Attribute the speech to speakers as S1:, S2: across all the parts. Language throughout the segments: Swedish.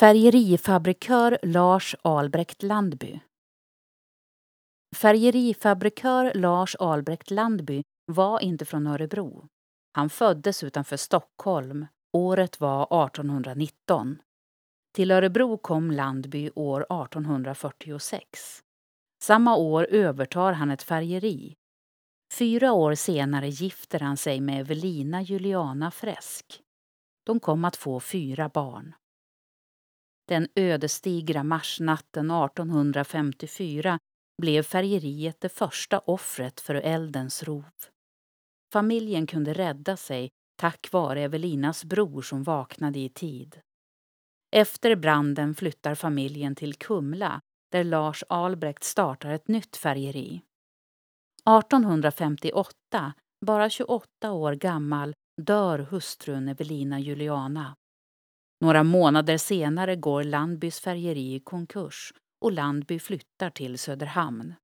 S1: Färgerifabrikör Lars Albrecht Landby Färgerifabrikör Lars Albrecht Landby var inte från Örebro. Han föddes utanför Stockholm. Året var 1819. Till Örebro kom Landby år 1846. Samma år övertar han ett färgeri. Fyra år senare gifter han sig med Evelina Juliana Fresk. De kom att få fyra barn. Den ödesdigra marsnatten 1854 blev färgeriet det första offret för eldens rov. Familjen kunde rädda sig tack vare Evelinas bror som vaknade i tid. Efter branden flyttar familjen till Kumla där Lars Albrecht startar ett nytt färgeri. 1858, bara 28 år gammal, dör hustrun Evelina Juliana. Några månader senare går Landbys färgeri i konkurs och Landby flyttar till Söderhamn.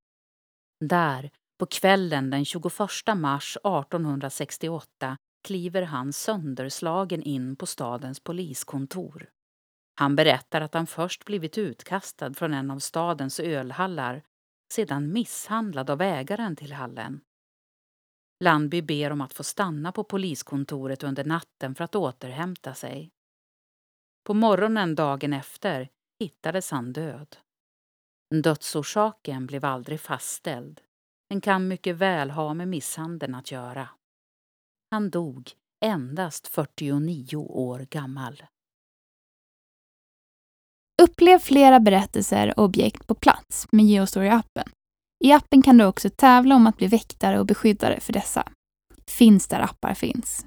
S1: Där, på kvällen den 21 mars 1868, kliver han sönderslagen in på stadens poliskontor. Han berättar att han först blivit utkastad från en av stadens ölhallar, sedan misshandlad av ägaren till hallen. Landby ber om att få stanna på poliskontoret under natten för att återhämta sig. På morgonen dagen efter hittades han död. Dödsorsaken blev aldrig fastställd. Den kan mycket väl ha med misshandeln att göra. Han dog endast 49 år gammal.
S2: Upplev flera berättelser och objekt på plats med Geostory-appen. I appen kan du också tävla om att bli väktare och beskyddare för dessa. Finns där appar finns.